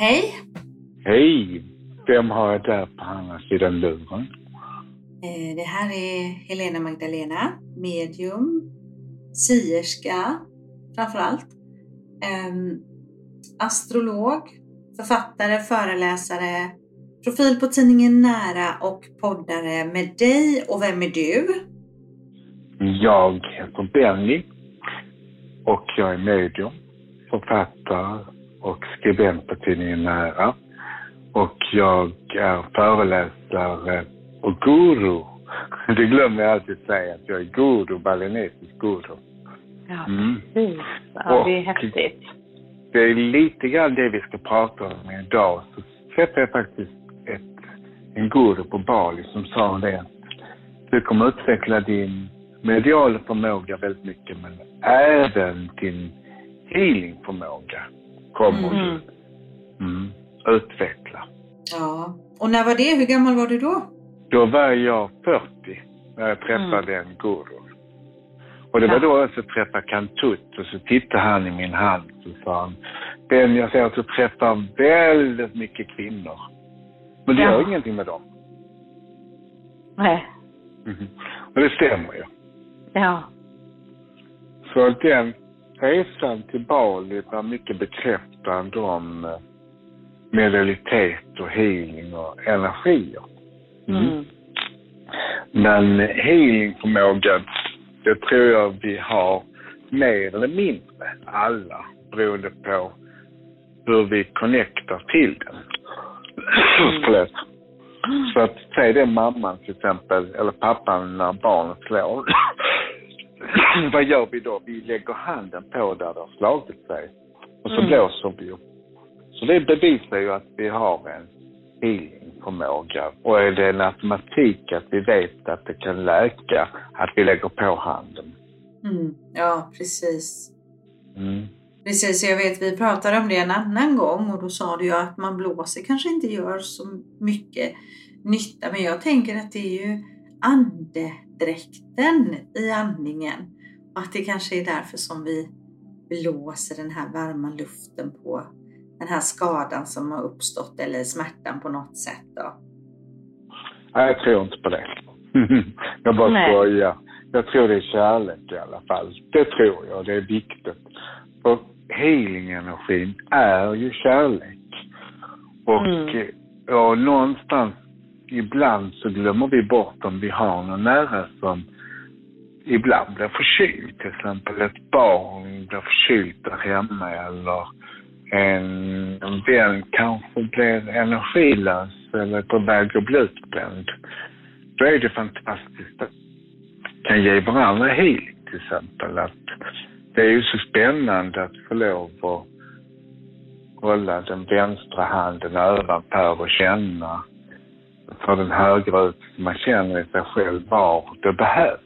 Hej! Hej! Vem har jag där på andra sidan luren? Eh, Det här är Helena Magdalena, medium, sierska framför allt. Ehm, astrolog, författare, föreläsare, profil på tidningen Nära och poddare med dig. Och vem är du? Jag heter Benny och jag är medium, författare och skribent på tidningen Nära. Och jag är föreläsare och guru. Det glömmer jag alltid säga, att jag är guru, balinesisk guru. Ja, Mm. precis. Ja, det är häftigt. Det är lite grann det vi ska prata om idag. Så träffade jag faktiskt ett, en guru på Bali som sa det att du kommer utveckla din mediala förmåga väldigt mycket men även din healingförmåga kommer Mm. du mm, utveckla. Ja. Och när var det? Hur gammal var du då? Då var jag 40 när jag träffade en guru. Och det var då jag så träffade Kantut och så tittade han i min hand och sa han, Ben jag ser att du träffar väldigt mycket kvinnor. Men det Ja. gör ingenting med dem. Nej. Mhm. Och det stämmer ju. Ja. Så den resan till Bali var mycket bekräftande om eh, medialitet och healing och energier. Mm. Men healingförmågan, det tror jag vi har mer eller mindre alla beroende på hur vi connectar till den. Förlåt. Så att säg det mamman till exempel, eller pappan när barnet slår. Vad gör vi då? Vi lägger handen på där det har slagit sig. Och så Mm. blåser vi upp. Så det bevisar ju att vi har en healingförmåga. Och är det en automatik att vi vet att det kan läka, att vi lägger på handen. Mm. Ja, precis. Mm. Precis, jag vet vi pratade om det en annan gång och då sa du ju att man blåser kanske inte gör så mycket nytta. Men jag tänker att det är ju andedräkten i andningen och att det kanske är därför som vi blåser den här varma luften på den här skadan som har uppstått eller smärtan på något sätt. Då. Nej, jag tror inte på det. jag bara Nej. skojar. Jag tror det är kärlek i alla fall. Det tror jag, det är viktigt. För healing-energin är ju kärlek. Och, Mm. och någonstans, ibland så glömmer vi bort om vi har någon nära som ibland blir förkyld. Till exempel ett barn blir förkylt där hemma eller en, en vän kanske blir energilös eller på väg att bli utbränd. Då är det fantastiskt att kan ge varandra healing till exempel. Att det är ju så spännande att få lov att hålla den vänstra handen ovanför och känna för den så man känner i sig själv var det behövs.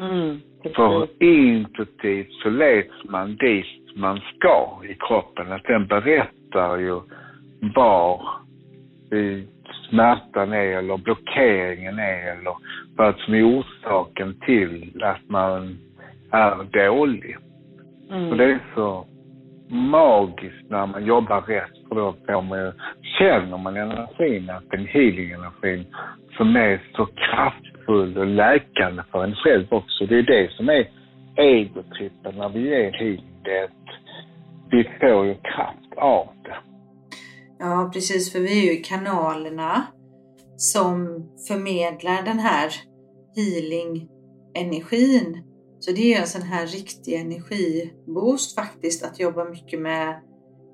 Mm. För intuitivt så leds man dit man ska i kroppen. Att den berättar ju var smärtan är eller blockeringen är eller vad som är orsaken till att man är dålig. Mm. det är så magiskt när man jobbar rätt för då får man ju, känner man energin, att den healing-energin som är så kraftfull och läkande för en själv också. Det är det som är egotrippen när vi ger healing. Det är att vi får ju kraft av det. Ja, precis, för vi är ju kanalerna som förmedlar den här healing-energin. Så det är en sån här riktig energiboost faktiskt att jobba mycket med,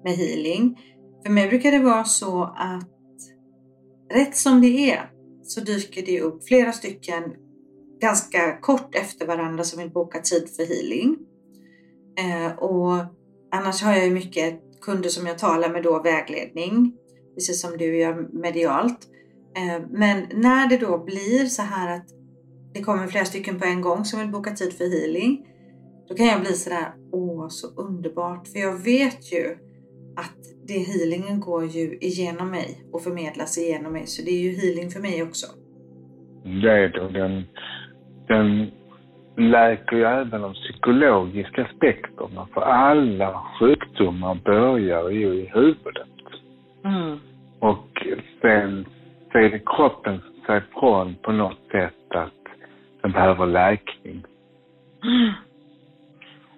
med healing. För mig brukar det vara så att rätt som det är så dyker det upp flera stycken ganska kort efter varandra som vill boka tid för healing. Eh, och annars har jag ju mycket kunder som jag talar med då vägledning, precis som du gör medialt. Eh, men när det då blir så här att det kommer flera stycken på en gång som vill boka tid för healing, då kan jag bli sådär, åh så underbart, för jag vet ju att det healingen går ju igenom mig och förmedlas igenom mig, så det är ju healing för mig också. Det är det. Och Den, den läker ju även de psykologiska aspekterna. För alla sjukdomar börjar ju i huvudet. Mm. Och sen säger kroppen sig ifrån på något sätt som behöver läkning. Mm.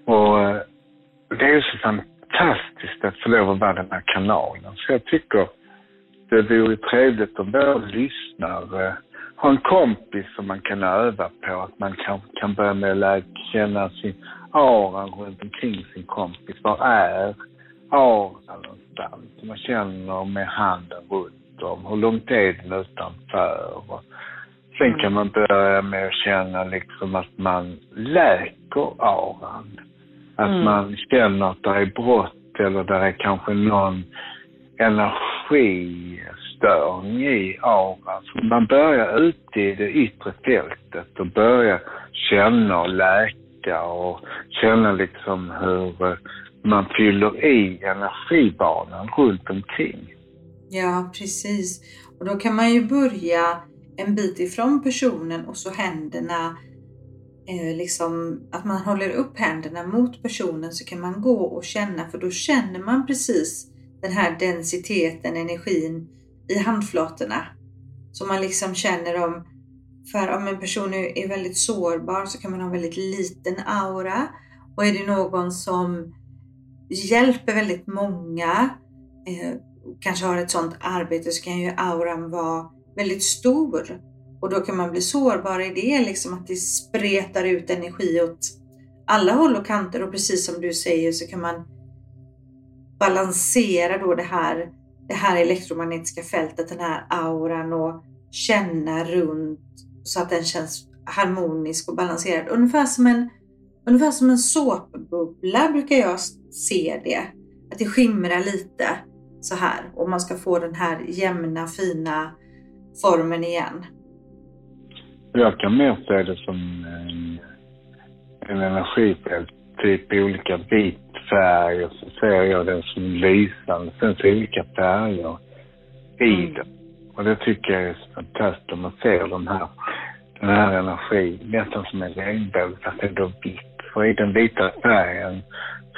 Och eh, det är ju så fantastiskt att få lov att vara den här kanalen. Så jag tycker det vore trevligt om våra lyssnare har en kompis som man kan öva på. Att man kan, kan börja med att lära känna sin aura runt omkring sin kompis. Var är auran någonstans? Man känner med handen runt om. Hur långt är den utanför? Sen kan man börja med att känna liksom att man läker auran. Att Mm. man känner att det är brott eller det är kanske någon energistörning i auran. Så man börjar ute i det yttre fältet och börjar känna och läka och känna liksom hur eh, man fyller i energibanan runt omkring. Ja, precis. Och då kan man ju börja en bit ifrån personen och så händerna, eh, liksom att man håller upp händerna mot personen så kan man gå och känna, för då känner man precis den här densiteten, energin i handflatorna. Så man liksom känner om, för om en person är är väldigt sårbar så kan man ha en väldigt liten aura. Och är det någon som hjälper väldigt många, eh, kanske har ett sådant arbete så kan ju auran vara väldigt stor. Och då kan man bli sårbar i det, liksom att det spretar ut energi åt alla håll och kanter och precis som du säger så kan man balansera då det här, det här elektromagnetiska fältet, den här auran och känna runt så att den känns harmonisk och balanserad. Ungefär som en, ungefär som en såpbubbla brukar jag se det. Att det skimrar lite så här och man ska få den här jämna fina formen igen. Jag kan mer se det som en, en energifält, typ olika vit färg och så ser jag den som lysande. Sen så olika färger i Mm. den. Och det tycker jag är så fantastiskt man ser de här, den här energin, nästan som en regnbåge fast ändå vitt. För i den vita färgen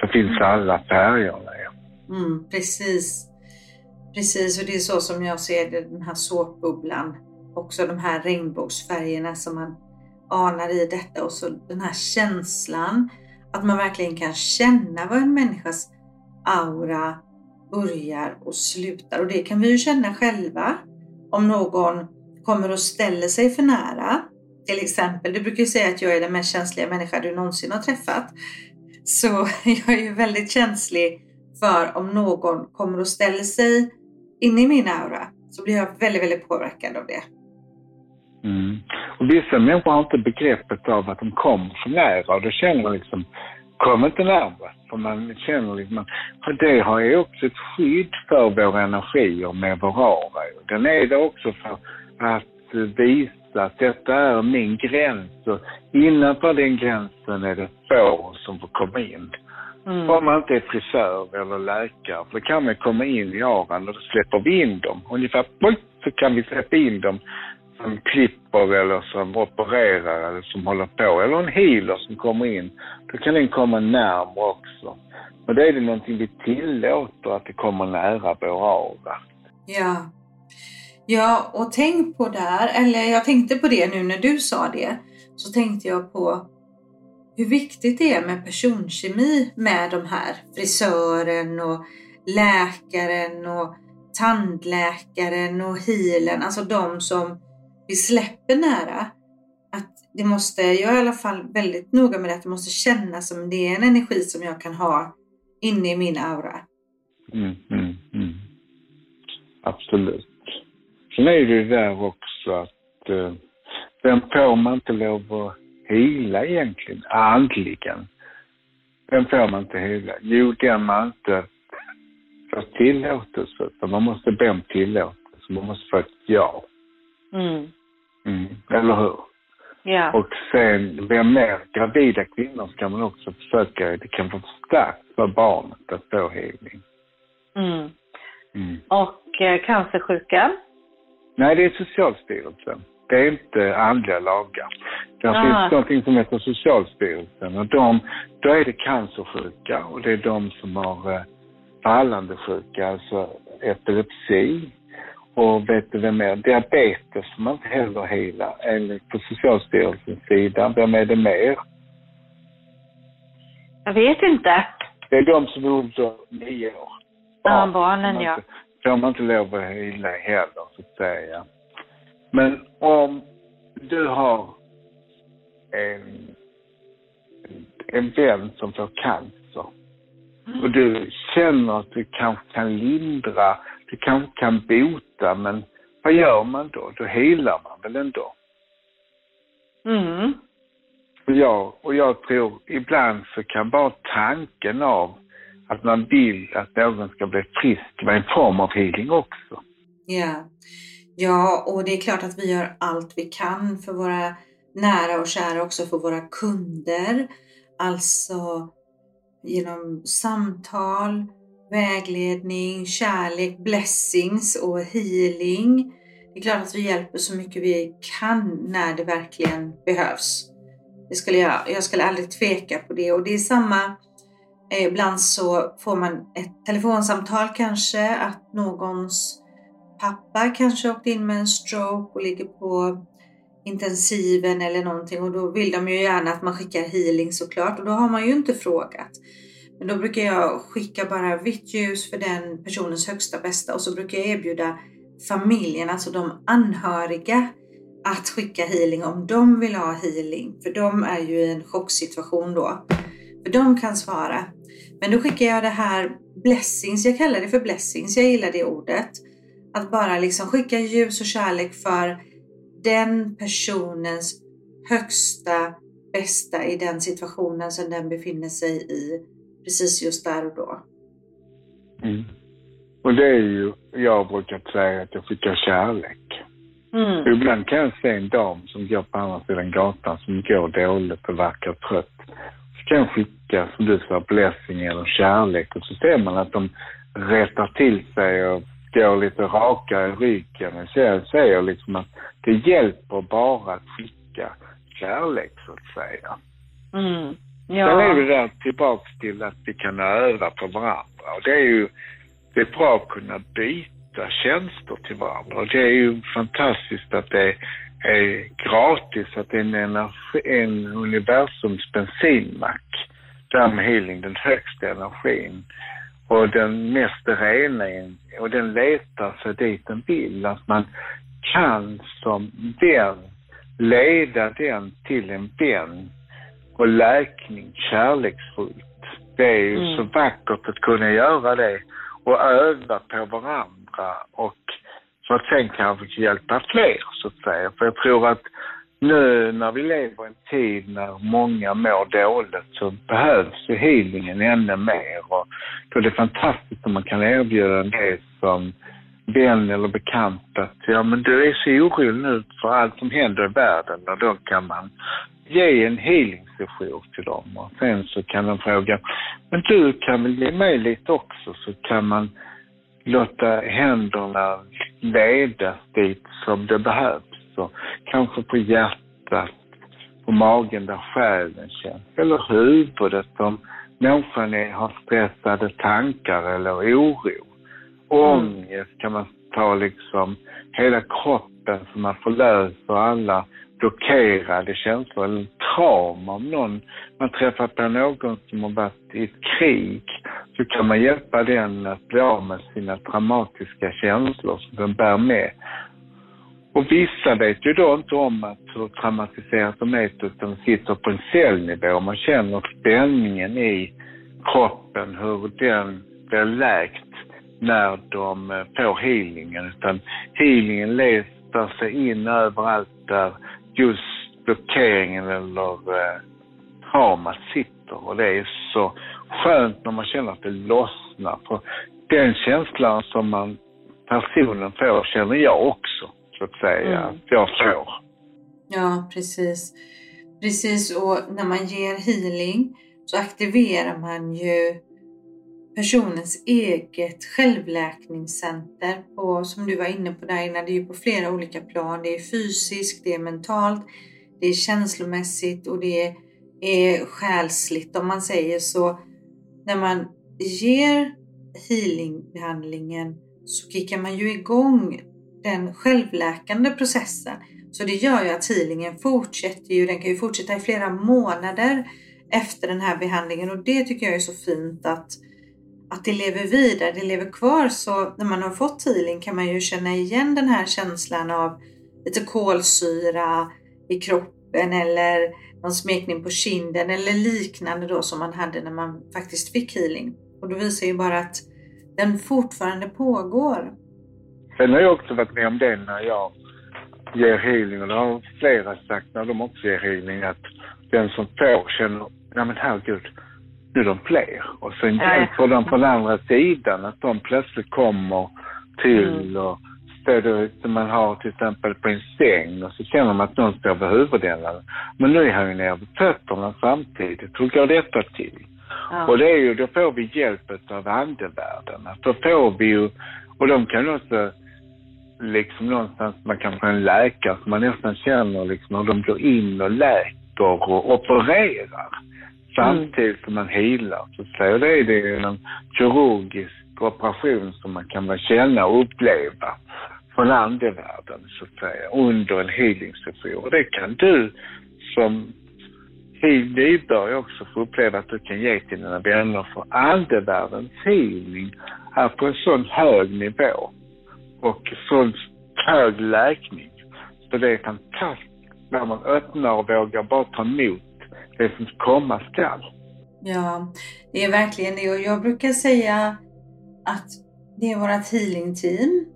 så finns alla färgerna. Mm, precis. Precis, och det är så som jag ser det, den här såpbubblan. Också de här regnbågsfärgerna som man anar i detta och så den här känslan att man verkligen kan känna vad en människas aura börjar och slutar. Och det kan vi ju känna själva om någon kommer och ställer sig för nära. Till exempel, du brukar ju säga att jag är den mest känsliga människa du någonsin har träffat. Så jag är ju väldigt känslig för om någon kommer och ställer sig inne i min aura så blir jag väldigt, väldigt påverkad av det. Mm. Och vissa människor har inte begreppet av att de kommer för nära och då känner man liksom, kom inte närmare. För man känner liksom, för det har ju också ett skydd för våra energier med vår aura. Den är det också för att visa att detta är min gräns och innanför den gränsen är det få som får komma in. Mm. Om man inte är frisör eller läkare, för då kan man komma in i auran och då släpper vi in dem. Ungefär boing, så kan vi släppa in dem som klipper eller som opererar eller som håller på. Eller en healer som kommer in. Då kan den komma närmare också. Och då är det någonting vi tillåter att det kommer nära vår aura. Ja. Ja, och tänk på där, eller jag tänkte på det nu när du sa det, så tänkte jag på hur viktigt det är med personkemi med de här frisören och läkaren och tandläkaren och healern, alltså de som vi släpper nära. Att det måste, jag är i alla fall väldigt noga med det, att det måste kännas som det är en energi som jag kan ha inne i min aura. Mm, mm, mm. Absolut. Sen är det ju där också att eh, vem får man inte lov att hila egentligen, andligen? Vem får man inte hila? Jo, den man inte får tillåtelse. För man måste be om tillåtelse. Man måste få ett ja. Mm. Mm. Eller hur? Ja. Och sen, vem mer? Gravida kvinnor ska man också försöka, det kan vara starkt för barnet att få healing. Mm. Mm. Och eh, cancersjuka? Nej, det är Socialstyrelsen. Det är inte andliga lagar. Det Ah. finns någonting som heter Socialstyrelsen och de, då är det cancersjuka och det är de som har eh, fallande sjuka, alltså epilepsi. Och vet du vem mer? Diabetes som man inte heller helar enligt på Socialstyrelsens sida. Vem är det mer? Jag vet inte. Det är de som är under nio år. Ja, barnen ja. Får man inte lov att hila heller, så att säga. Men om du har en, en vän som får cancer och du känner att du kanske kan lindra, du kanske kan bota, men vad gör man då? Då helar man väl ändå? Mm. Och jag, och jag tror ibland så kan bara tanken av att man vill att någon ska bli frisk vara en form av healing också. Ja ja, och det är klart att vi gör allt vi kan för våra nära och kära, också för våra kunder. Alltså genom samtal, vägledning, kärlek, blessings och healing. Det är klart att vi hjälper så mycket vi kan när det verkligen behövs. Det skulle jag, jag skulle aldrig tveka på det och det är samma eh, Ibland så får man ett telefonsamtal kanske att någons pappa kanske åkt in med en stroke och ligger på intensiven eller någonting och då vill de ju gärna att man skickar healing såklart och då har man ju inte frågat. Men då brukar jag skicka bara vitt ljus för den personens högsta bästa och så brukar jag erbjuda familjen, alltså de anhöriga, att skicka healing om de vill ha healing. För de är ju i en chocksituation då. För de kan svara. Men då skickar jag det här blessings, jag kallar det för blessings, jag gillar det ordet. Att bara liksom skicka ljus och kärlek för den personens högsta bästa i den situationen som den befinner sig i precis just där och då. Mm. Och det är ju, jag brukar säga att jag skickar kärlek. Mm. Ibland kan jag se en dam som går på andra sidan gatan som går dåligt och verkar trött. Så kan jag skicka, som du sa, blessing eller kärlek och så ser man att de rättar till sig och går lite rakare i ryggen. Så jag säger liksom att det hjälper bara att skicka kärlek så att säga. Mm. Ja. Sen är det där tillbaks till att vi kan öva på varandra. Och det är ju, det är bra att kunna byta tjänster till varandra. Och det är ju fantastiskt att det är gratis, att det är en, energi, en universums bensinmack. Där med healing, den högsta energin och den mest rena och den letar sig dit den vill. Att man kan som vän leda den till en vän och läkning kärleksfullt. Det är ju mm. så vackert att kunna göra det och öva på varandra och för att sen kanske hjälpa fler så att säga. För jag tror att nu när vi lever i en tid när många mår dåligt så behövs ju healingen ännu mer och då är det fantastiskt om man kan erbjuda det som vän eller bekant att ja men du är så orolig nu för allt som händer i världen och då kan man ge en healing till dem och sen så kan de fråga, men du kan väl ge mig lite också så kan man låta händerna ledas dit som det behövs. Så kanske på hjärtat, på magen där själen känns, eller huvudet om människan är, har stressade tankar eller oro. Ångest kan man ta liksom hela kroppen så man förlöser alla blockerade känslor eller trauma. Om någon, man träffar på någon som har varit i ett krig så kan man hjälpa den att bli av med sina traumatiska känslor som den bär med. Och vissa vet ju då inte om att hur traumatiserat de är utan sitter på en cellnivå. Man känner spänningen i kroppen, hur den blir läkt när de eh, får healingen. Utan healingen letar sig in överallt där just blockeringen eller eh, traumat sitter. Och det är så skönt när man känner att det lossnar. För den känslan som man, personen får känner jag också, så att säga, mm. att jag får. Ja, precis. Precis, och när man ger healing så aktiverar man ju personens eget självläkningscenter på, som du var inne på där innan, det är ju på flera olika plan. Det är fysiskt, det är mentalt, det är känslomässigt och det är själsligt om man säger så. När man ger healingbehandlingen så kickar man ju igång den självläkande processen. Så det gör ju att healingen fortsätter ju, den kan ju fortsätta i flera månader efter den här behandlingen och det tycker jag är så fint att, att det lever vidare, det lever kvar. Så när man har fått healing kan man ju känna igen den här känslan av lite kolsyra i kroppen eller någon smekning på kinden eller liknande då som man hade när man faktiskt fick healing. Och då visar ju bara att den fortfarande pågår. Sen har jag också varit med om det när jag ger healing och det har flera sagt när de också ger healing att den som får känner, ja men herregud, nu är de fler. Och sen hjälper de på den andra sidan att de plötsligt kommer till och stöder som man har till exempel på en säng och så känner man att någon står vid huvudänden. Men nu är han ju nere vid fötterna samtidigt. Hur går detta till? Ja. Och det är ju, då får vi hjälp av andevärlden. Då får vi ju, och de kan också liksom någonstans, man kan få en läkare som man nästan känner liksom hur de går in och läker och opererar samtidigt som man healar. Så att. Det är det en kirurgisk operation som man kan känna och uppleva från andevärlden så att säga under en healing-session. Och det kan du som nybörjare också få uppleva att du kan ge till dina vänner för andevärldens healing är på en sån hög nivå och sån hög läkning. Så det är fantastiskt när man öppnar och vågar bara ta emot det som komma skall. Ja, det är verkligen det och jag brukar säga att det är vårt healing-team.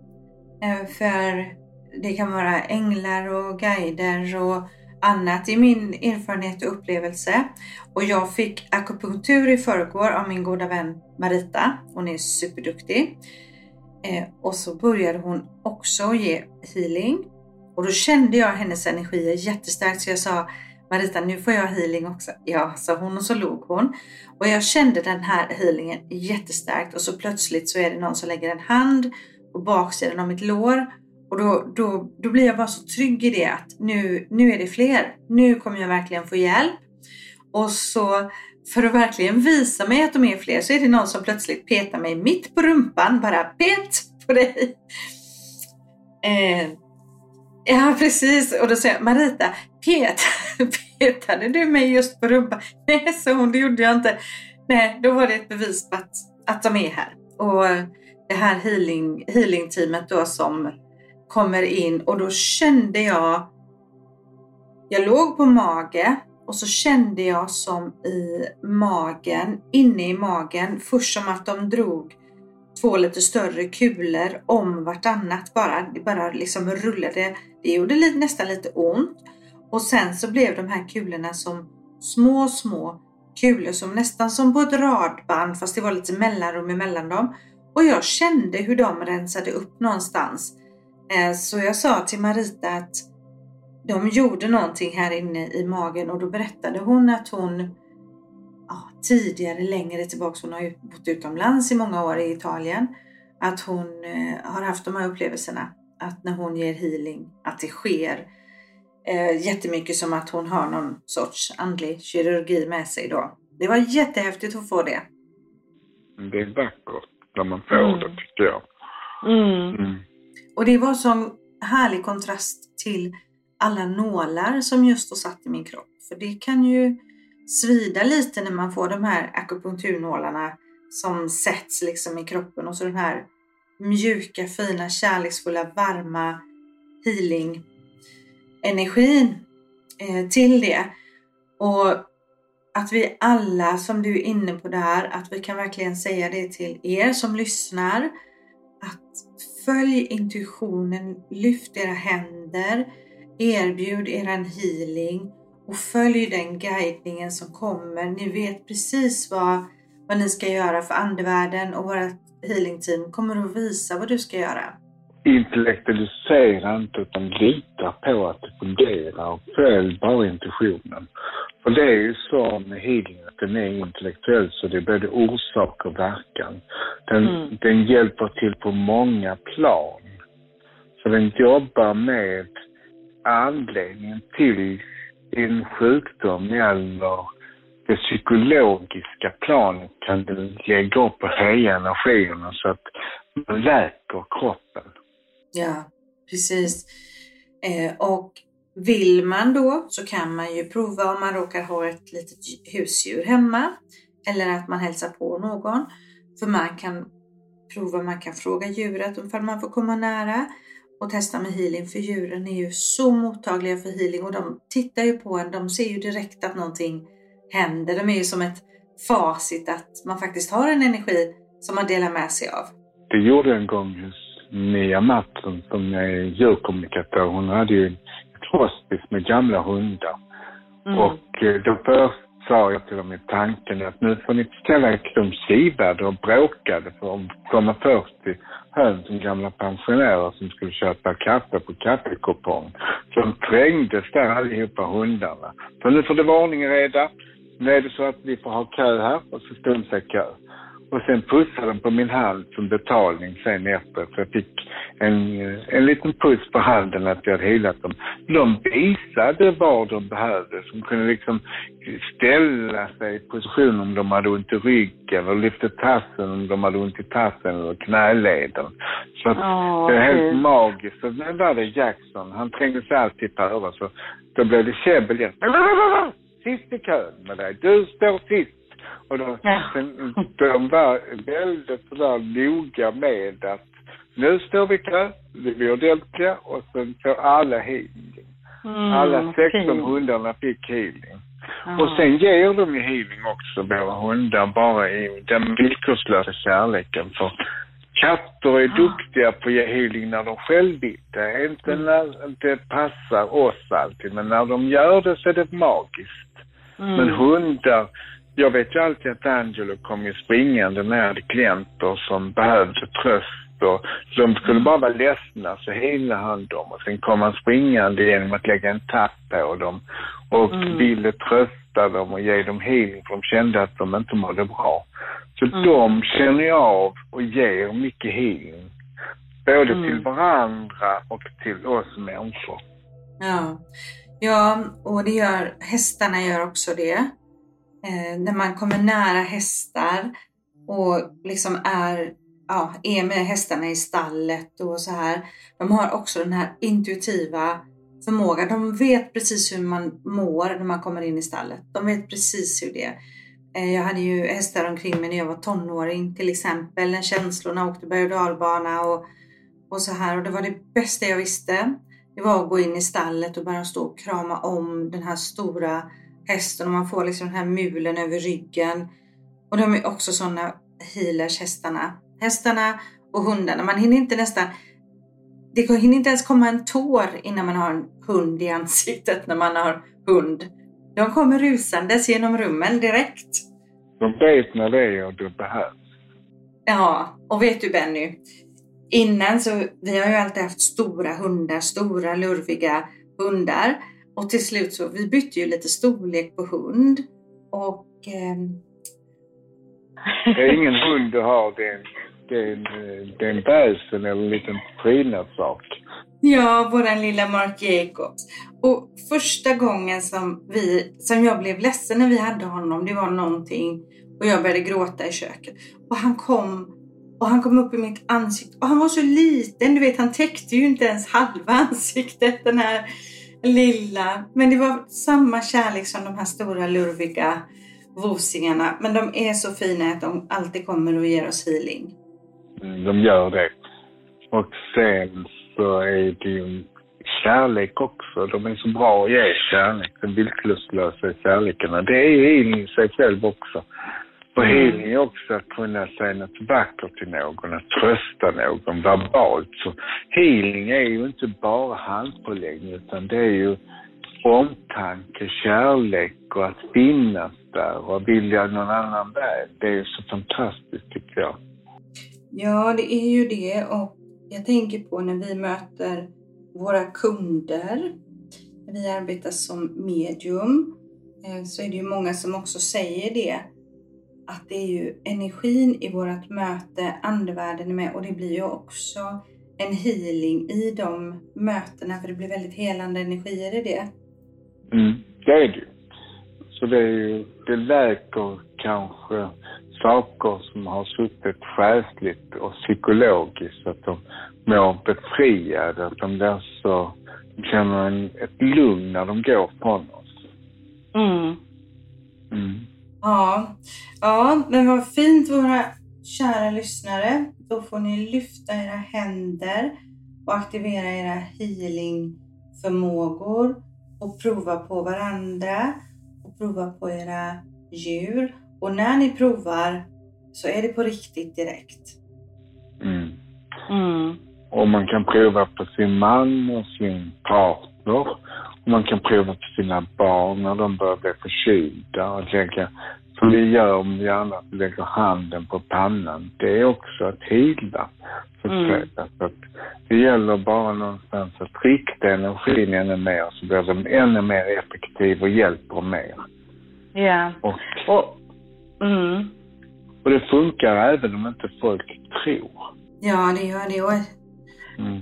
Eh, för det kan vara änglar och guider och annat. Det är min erfarenhet och upplevelse. Och jag fick akupunktur i förrgår av min goda vän Marita. Hon är superduktig. Eh, och så började hon också ge healing. Och då kände jag hennes energier jättestarkt så jag sa Marita, nu får jag healing också. Ja, sa hon och så log hon. Och jag kände den här healingen jättestarkt och så plötsligt så är det någon som lägger en hand på baksidan av mitt lår. Och då, då, då blir jag bara så trygg i det att nu, nu är det fler. Nu kommer jag verkligen få hjälp. Och så för att verkligen visa mig att de är fler så är det någon som plötsligt petar mig mitt på rumpan. Bara pet på dig. Eh, ja precis och då säger jag Marita, pet, petade du mig just på rumpan? Nej, sa hon, det gjorde jag inte. Nej, då var det ett bevis på att, att de är här. Och det här healing, healing-teamet då som kommer in och då kände jag, jag låg på mage och så kände jag som i magen, inne i magen, först som att de drog två lite större kulor om vartannat bara. Det bara liksom rullade. Det gjorde nästan lite ont. Och sen så blev de här kulorna som små, små kulor som nästan som på ett radband fast det var lite mellanrum emellan dem. Och jag kände hur de rensade upp någonstans. Eh, så jag sa till Marita att de gjorde någonting här inne i magen och då berättade hon att hon ja, tidigare, längre tillbaka, hon har ju bott utomlands i många år i Italien, att hon eh, har haft de här upplevelserna. Att när hon ger healing, att det sker eh, jättemycket som att hon har någon sorts andlig kirurgi med sig då. Det var jättehäftigt att få det. Det är vackert när man får mm. det tycker jag. Mm. Mm. Och det var sån härlig kontrast till alla nålar som just då satt i min kropp. För det kan ju svida lite när man får de här akupunkturnålarna som sätts liksom i kroppen och så den här mjuka, fina, kärleksfulla, varma healing energin eh, till det. Och att vi alla, som du är inne på där, att vi kan verkligen säga det till er som lyssnar. Att följ intuitionen, lyft era händer, erbjud eran healing och följ den guidningen som kommer. Ni vet precis vad, vad ni ska göra för andevärlden och vårt healingteam kommer att visa vad du ska göra. Intellektualisera inte utan lita på att det fungerar och följ bara intuitionen. Och det är ju så med healing att den är intellektuell så det är både orsak och verkan. Den, mm. den hjälper till på många plan. Så den jobbar med anledningen till din sjukdom eller det psykologiska planet kan du lägga upp och höja energierna så att man läker kroppen. Ja, precis. Eh, och vill man då så kan man ju prova om man råkar ha ett litet husdjur hemma eller att man hälsar på någon. För man kan prova, man kan fråga djuret om man får komma nära och testa med healing för djuren är ju så mottagliga för healing och de tittar ju på en, de ser ju direkt att någonting händer. De är ju som ett facit att man faktiskt har en energi som man delar med sig av. Det gjorde en gång Mia Mattsson som är djurkommunikatör. Hon hade ju ett hospice med gamla hundar. Mm. Och eh, då först sa jag till dem i tanken att nu får ni ställa er de kivade och bråkade för att komma först till hönsen, gamla pensionärer som skulle köpa kaffe på kaffekupong. Så de trängdes där allihopa hundarna. Så nu får det vara ordning och reda. Nu är det så att vi får ha kö här och så stod sig kö. Och sen pussade de på min hand som betalning sen efteråt. Så jag fick en, en liten puss på handen att jag hade helat dem. De visade vad de behövde. De kunde liksom ställa sig i position om de hade ont i ryggen och lyfta tassen om de hade ont i tassen eller knäleden. Så oh, det är helt mm. magiskt. Så var det Jackson. Han trängde sig alltid före så då blev det käbbel igen. Sist i kön med dig. Du står sist. Och de, ja. de var väldigt sådär noga med att nu står vi kö, vi är ordentliga och sen får alla healing. Mm, alla 16 fint. hundarna fick healing. Ja. Och sen ger de ju healing också, våra hundar, bara i den villkorslösa kärleken. För katter är duktiga på att ge healing när de själv vill. Det inte mm. när det passar oss alltid, men när de gör det så är det magiskt. Mm. Men hundar, jag vet ju alltid att Angelo kom ju springande med klienter som behövde tröst och de skulle bara vara ledsna så heilade han dem och sen kom han springande genom att lägga en tapp på dem och mm. ville trösta dem och ge dem healing för de kände att de inte mådde bra. Så mm. de känner jag av och ger mycket healing. Både mm. till varandra och till oss människor. Ja. ja, och det gör hästarna gör också det eh, när man kommer nära hästar och liksom är, ja, är med hästarna i stallet och så här. De har också den här intuitiva förmågan. De vet precis hur man mår när man kommer in i stallet. De vet precis hur det är. Eh, jag hade ju hästar omkring mig när jag var tonåring till exempel. När känslorna åkte berg och dalbana och, och så här. Och det var det bästa jag visste. Det var att gå in i stallet och bara stå och krama om den här stora hästen och man får liksom den här mulen över ryggen. Och de är också sådana healers, hästarna. Hästarna och hundarna. Man hinner inte nästan det hinner inte ens komma en tår innan man har en hund i ansiktet när man har hund. De kommer rusandes genom rummen direkt. De vet när det är och det behövs. Ja, och vet du Benny? Innan så, vi har ju alltid haft stora hundar, stora lurviga hundar. Och till slut så, vi bytte ju lite storlek på hund. Och... Eh... Det är ingen hund du har, det är det är en, det är en bäsen eller en liten prydnadssak. Ja, våran lilla Mark Jacobs. Och första gången som vi, som jag blev ledsen när vi hade honom, det var någonting och jag började gråta i köket. Och han kom och han kom upp i mitt ansikte och han var så liten, du vet han täckte ju inte ens halva ansiktet den här lilla. Men det var samma kärlek som de här stora lurviga vosingarna. Men de är så fina att de alltid kommer och ger oss healing. Mm, de gör det. Och sen så är det ju kärlek också. De är så bra att ge kärlek. Den villkorslösa kärleken. Det är ju i sig själv också. Och mm. healing är också att kunna säga något vackert till någon, att trösta någon verbalt. Så healing är ju inte bara handpåläggning utan det är ju omtanke, kärlek och att finnas där och vilja någon annan väg. Det är ju så fantastiskt tycker jag. Ja, det är ju det och jag tänker på när vi möter våra kunder, när vi arbetar som medium, eh, så är det ju många som också säger det att det är ju energin i vårt möte, andevärlden är med och det blir ju också en healing i de mötena för det blir väldigt helande energier i det. Mm, det är det Så det, är ju, det läker kanske saker som har suttit själsligt och psykologiskt, att de mår befriade, att de blir så, de känner en, ett lugn när de går från oss. Mm. Mm. Ja, ja, men vad fint våra kära lyssnare. Då får ni lyfta era händer och aktivera era healingförmågor och prova på varandra och prova på era djur. Och när ni provar så är det på riktigt direkt. Mm. Mm. Och man kan prova på sin man och sin partner. Man kan prova på sina barn när de börjar bli förkylda och lägga, som vi gör om vi annars lägger handen på pannan. Det är också att att Mm. säga. Så att det gäller bara någonstans att rikta energin ännu mer så blir den ännu mer effektiv och hjälper mer. Ja. Och, Och, mm. och det funkar även om inte folk tror. Ja, det gör det. Och Mm.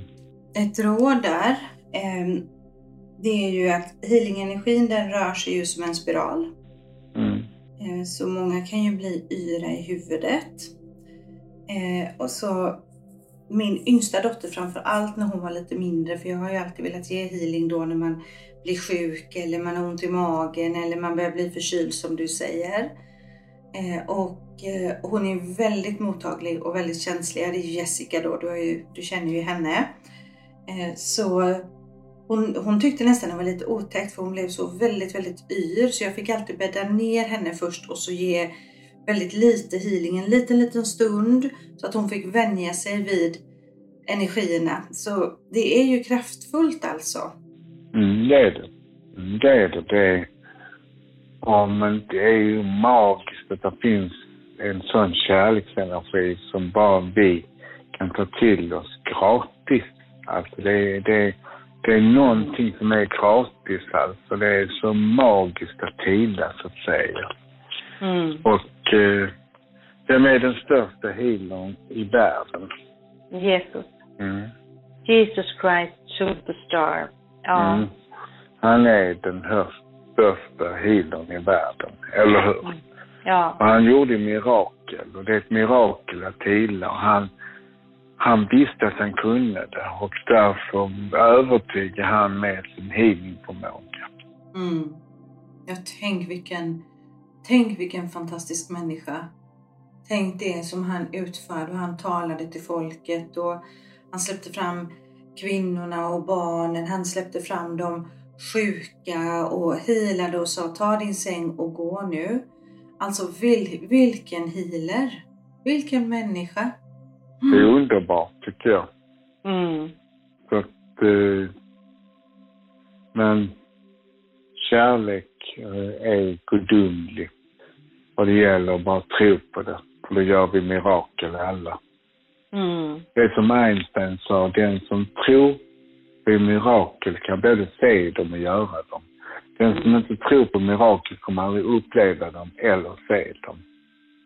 ett råd där, ehm, det är ju att healingenergin den rör sig ju som en spiral. Mm. Eh, Så många kan ju bli yra i huvudet. Eh, och så min yngsta dotter framför allt när hon var lite mindre, för jag har ju alltid velat ge healing då när man blir sjuk eller man har ont i magen eller man börjar bli förkyld som du säger. Eh, och hon är väldigt mottaglig och väldigt känslig. Det är Jessica då, du, ju, du känner ju henne. Så hon, hon tyckte nästan det var lite otäckt för hon blev så väldigt, väldigt yr. Så jag fick alltid bädda ner henne först och så ge väldigt lite healing en liten, liten stund. Så att hon fick vänja sig vid energierna. Så det är ju kraftfullt alltså. Mm, det är det. Mm, det är det. det är, ja, men det är ju magiskt att det finns en sån kärleksenergi som bara vi kan ta till oss gratis. Alltså det är, det är, det är någonting som är gratis alltså. Det är så magiskt att heala så att säga. Mm. Och eh, vem är den största healern i världen? Jesus. Mm. Jesus Christ Superstar. Ja. Mm. Han är den största healern i världen, eller hur? Ja. Och han gjorde mirakel och det är ett mirakel att heala och han, han visste att han kunde det och därför övertygade han med sin healingförmåga. Mm. Ja, tänk vilken, tänk vilken fantastisk människa. Tänk det som han utförde och han talade till folket och han släppte fram kvinnorna och barnen. Han släppte fram de sjuka och healade och sa ta din säng och gå nu. Alltså vil, vilken healer. Vilken människa. Det är underbart tycker jag. Mm. Så att, eh, men kärlek eh, är gudomlig. Och det gäller att bara tro på det. För då gör vi mirakel alla. Mm. Det är som Einstein sa, den som tror på mirakel kan både se dem och göra dem. Den som inte tror på mirakel kommer aldrig uppleva dem eller se dem.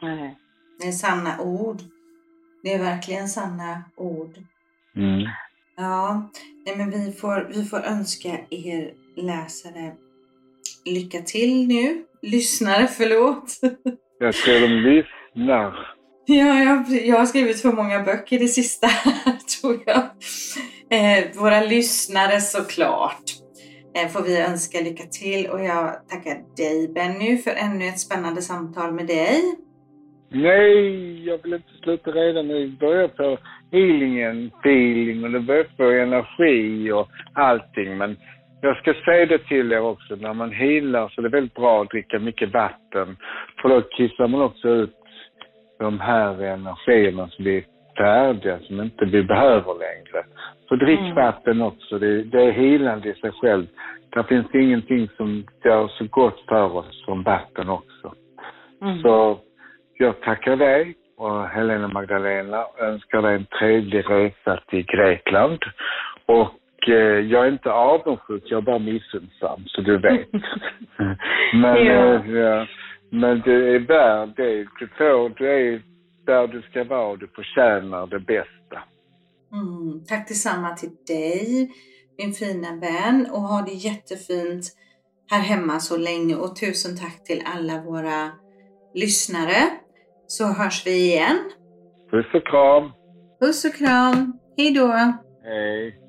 Nej. Det är sanna ord. Det är verkligen sanna ord. Mm. Ja, nej men vi får, vi får önska er läsare lycka till nu. Lyssnare, förlåt. Jag tror de lyssnar. Ja, jag, jag har skrivit för många böcker det sista tror jag. Eh, våra lyssnare såklart eh, får vi önska lycka till och jag tackar dig Benny för ännu ett spännande samtal med dig. Nej, jag vill inte sluta redan nu. börjar på healingen, feeling och det börjar på energi och allting. Men jag ska säga det till er också, när man healar så är det väldigt bra att dricka mycket vatten. För då kissar man också ut de här energierna som blir färdiga, som inte vi behöver längre. Så drick Mm. vatten också, det, det är helande i sig själv. Det finns ingenting som gör så gott för oss som vatten också. Mm. Så jag tackar dig och Helena Magdalena och önskar dig en trevlig resa till Grekland. Och eh, jag är inte avundsjuk, jag är bara missunnsam, så du vet. men, Ja. eh, ja, men det är värd det. Du, får, du är där du ska vara, du förtjänar det bästa. Mm, tack detsamma till dig, min fina vän och ha det jättefint här hemma så länge och tusen tack till alla våra lyssnare. Så hörs vi igen. Puss och kram. Puss och kram. Hej då! Hej.